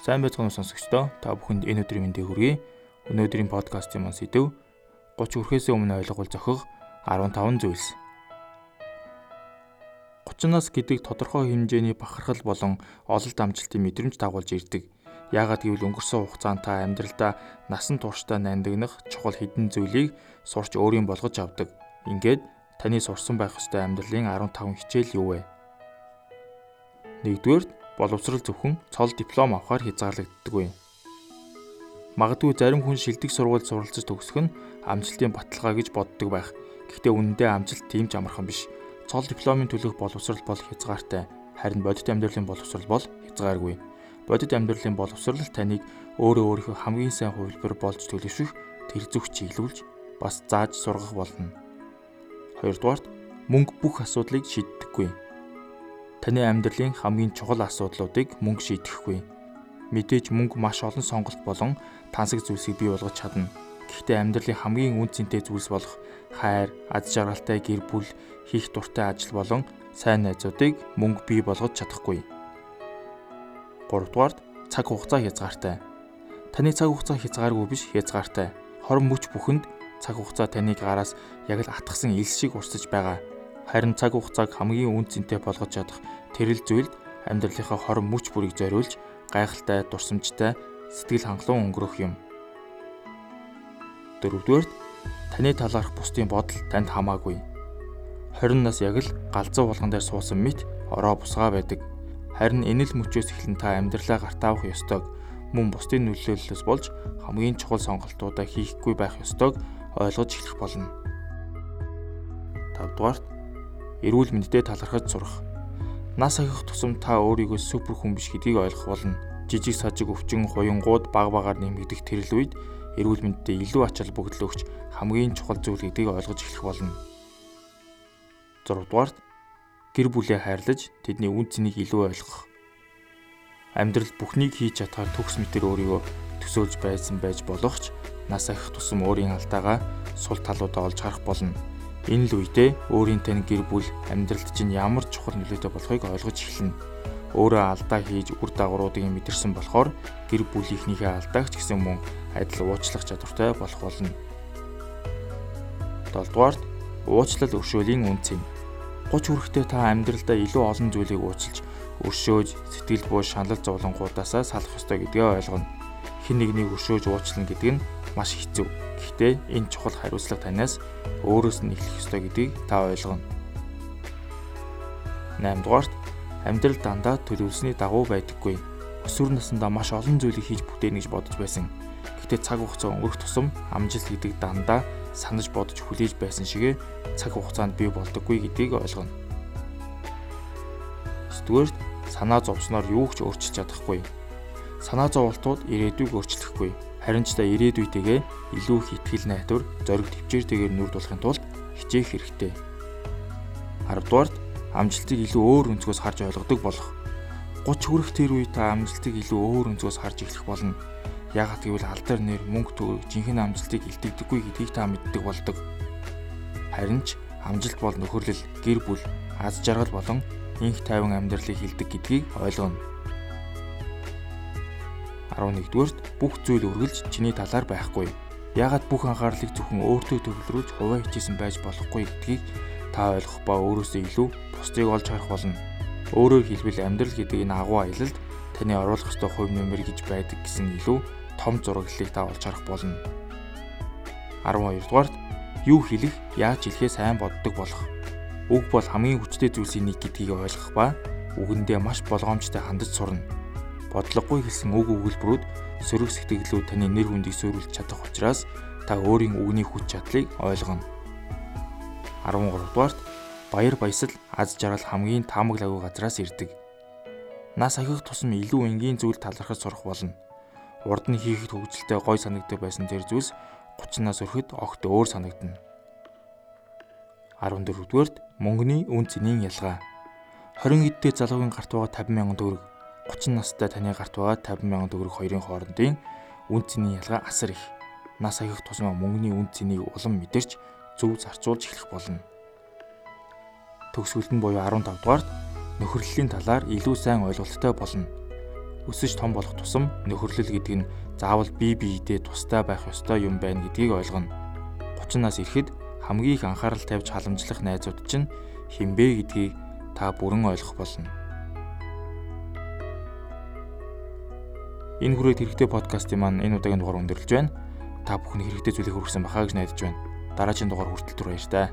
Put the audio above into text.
Сайн байцгаана сонсогчдоо. Та бүхэнд энэ өдрийн мэндийг хүргэе. Өнөөдрийн подкастын маань сэдв 30 хүрхээс өмнө ойлгол зохих 15 зүйлс. 30-наас гэдэг тодорхой хэмжээний бахархал болон ололт амжилтын мэдрэмж дагуулж ирдэг. Яагаад гэвэл өнгөрсөн хугацаанд та амьдралдаа насан туршдаа нандинах чухал хідэн зүйлийг сурч өөрийн болгож авдаг. Ингээд таны сурсан байх ёстой амьдралын 15 хичээл юу вэ? 1-дүгээр боловсрол зөвхөн цол диплом авахаар хязгаарлагддаг юм. Магадгүй зарим хүн шилдэг сургуульд суралцж төгсөх нь амжилтын баталгаа гэж боддог байх. Гэхдээ үнэндээ амжилт тийм ч амархан биш. Цол дипломын төлөх боловсрол бол хязгаартай. Харин бодит амьдралын боловсрол бол хязгааргүй. Бодит амьдралын боловсрол таныг өөрөө өөрийнхөө хамгийн сайн хувилбар болж төлөвшөх тэр зүг чиглүүлж бас зааж сургах болно. Хоёрдугаарт мөнгө бүх асуудлыг шийддэггүй. Таны амьдралын хамгийн чухал асуудлуудыг мөнгө шийдэхгүй. Мэдээж мөнгө маш олон сонголт болон тансаг зүйлсийг бий болгож чадна. Гэхдээ амьдралын хамгийн үн цэнтэй зүйлс болох хайр, аз жаргалтай гэр бүл, хийх дуртай ажил болон сайн найзуудыг мөнгө бий болгож чадахгүй. 3 дугаард цаг хугацаа хязгаартай. Таны цаг хугацаа хязгааргүй биш, хязгаартай. Хорон мөч бүхэнд цаг хугацаа таныг гараас яг л атгсан ил шиг урсаж байгаа харин цаг хугацааг хамгийн үн цэнтэй болгож чадах тэрэл зүйлд амьдралынхаа хорон мөч бүрийг зориулж гайхалтай, дурсамжтай, сэтгэл хангалуун өнгөрөх юм. Дөрөвдүгээрт таны талаарх бусдын бодол танд хамаагүй. 20 нас яг л галзуу болгон дээр суусан мэт ороо бусгаа байдаг. Харин энэ л мөчөөс эхлэн та амьдралаа гартаавах ёстойг мөн бусдын нөлөөллөөс болж хамгийн чухал сонголтуудаа хийхгүй байх ёстойг ойлгож эхлэх болно. 5 дугаарт эрүүл мэндэд талархаж сурах. Нас ахих тусам та өөрийгөө супер хүн биш гэдгийг ойлгох болно. Жижиг сажиг өвчин хуянгууд баг багаар нэмэгдэх тэрл үед эрүүл мэндэд илүү ач холбогдол өгч хамгийн чухал зүйл гэдгийг ойлгож эхлэх болно. 6 дугаарт гэр бүлээ хайрлаж тэдний үн цэнийг илүү ойлгох. Амьдрал бүхнийг хийж чадхаар төгс мэтэр өөрийгөө төсөөлж байсан байж болох ч нас ахих тусам өөрийн алдаагаа сул талуудаа олж харах болно Энэ л үедээ өөрийн тань гэр бүл амьдралд чинь ямар чухал нөлөөтэй болохыг ойлгож эхэлнэ. Өөрөө алдаа хийж үр дагавруудыг мэдэрсэн болохоор гэр бүлийнхнийхээ алдаагч гэсэн мөн адил уучлах чадвартай болох болно. 7 дугаарт уучлал өршөөлийн үнцэн. 30 хүрэхдээ та амьдралдаа илүү олон зүйлийг уучлж, өршөөж, сэтгэл буу шанал зовлонгуудаасаа салах ёстой гэдгээ ойлгоно. Хэн нэгнийг өршөөж уучлах гэдэг нь маш хэцүү. Гэхдээ энэ чухал хариуцлага танаас өөрөөс нь эхлэх ёстой гэдгийг та ойлгоно. 8 дугаарт амьдрал дандаа төлөвлөсний дагуу байдаггүй. Өсвөр насндаа маш олон зүйлийг хийж бүтээнэ гэж бодож байсан. Гэхдээ цаг хугацаа өнгөрөх тусам амжилт гэдэг дандаа санаж бодож хүлээж байсан шигэ цаг хугацаанд бий болдоггүй гэдгийг ойлгоно. 9-дүгээрт санаа зовсноор юу ч өөрчилж чадахгүй. Санаа зовлтууд ирээдүйг өөрчлөхгүй харин ч та ирээдүйтэйгээ илүү их ихтгэл найдвар, зориг төвчээртэйгээр нүрд болохын тулд хичээх хэрэгтэй. 10 дугаарт амжилтыг илүү өөр өнцгөөс харж ойлгодог болох. 30 хүрэх тэр үе та амжилтыг илүү өөр өнцгөөс харж эхлэх болно. Яагад гэвэл алдар нэр мөнгө төгрөг жинхэнэ амжилтыг илтгэдэггүй гэдгийг та мэддэг болдог. Харин ч амжилт бол нөхөрлөл, гэр бүл, аз жаргал болон инх тайван амьдралыг хилдэг гэдгийг ойлгоно. 11-дүгээрт бүх зүйл үргэлж чиний талаар байхгүй. Яагаад бүх анхаарлыг зөвхөн өөртөө төвлөрүүлж хуваа хичээсэн байж болохгүй гэдгийг та ойлгох ба өөрөөсөө илүү бусдыг олж харах болно. Өөрөөр хэлбэл амьдрал гэдэг энэ агуу аялалд таны оруулах ёстой хувь нэмэр гэж байдаг гэсэн илүү том зураглалыг та олж харах болно. 12 дугаарт юу хэлэх, яаж хэлэхээ сайн боддог болох. Үг бол хамгийн хүчтэй зүйлсийн нэг гэдгийг ойлгох ба үгэндээ маш болгоомжтой хандаж сурна бодлогогүй хэлсэн үг өгүүлбэрүүд сөрөг сэтгэлүүд таны нэр хүндийг сөөрүүлж чадах учраас та өөрийн үгний хүч чадлыг ойлгоно. 13 дугаарт баяр баясал аз жаргал хамгийн таамаглаагүй газраас ирдэг. Нас ахих тусам илүү энгийн зүйл талархаж сурах болно. Урд нь хийхэд хөвгөлтэй гой санагддаг байсан тэр зүйлс 30-наас өрэхэд огт өөр санагдана. 14 дугаарт мөнгөний үн цэнийн ялгаа. 20 эдтэй залуугийн гарт байгаа 50 сая төгрөг 30 настай таны гарт байгаа 50 сая төгрөг хоёрын хоорондын үн цэний ялгаа асар их. Нас ахих тусмаа мөнгөний үн цэнийг улам мэдэрч зөв зарцуулж эхлэх болно. Төгсгөлд нь буюу 15 дугаарт нөхөрлөлийн талаар илүү сайн ойлголттой болно. өсөж том болох тусам нөхөрлөл гэдэг нь заавал бие биедээ тустай байх ёстой юм байна гэдгийг ойлгоно. 30 нас ирэхэд хамгийн их анхаарал тавьж халамжлах найзууд чинь хинбэ гэдгийг та бүрэн ойлгох болно. Энэ хүрээд хэрэгтэй подкастын маань энэ удаагийн дугаар өндөрлөж байна. Та бүхэн хэрэгтэй зүйлийг хүргэсэн бахаа гэж найдаж байна. Дараагийн дугаар хүртэл түр баяр таа.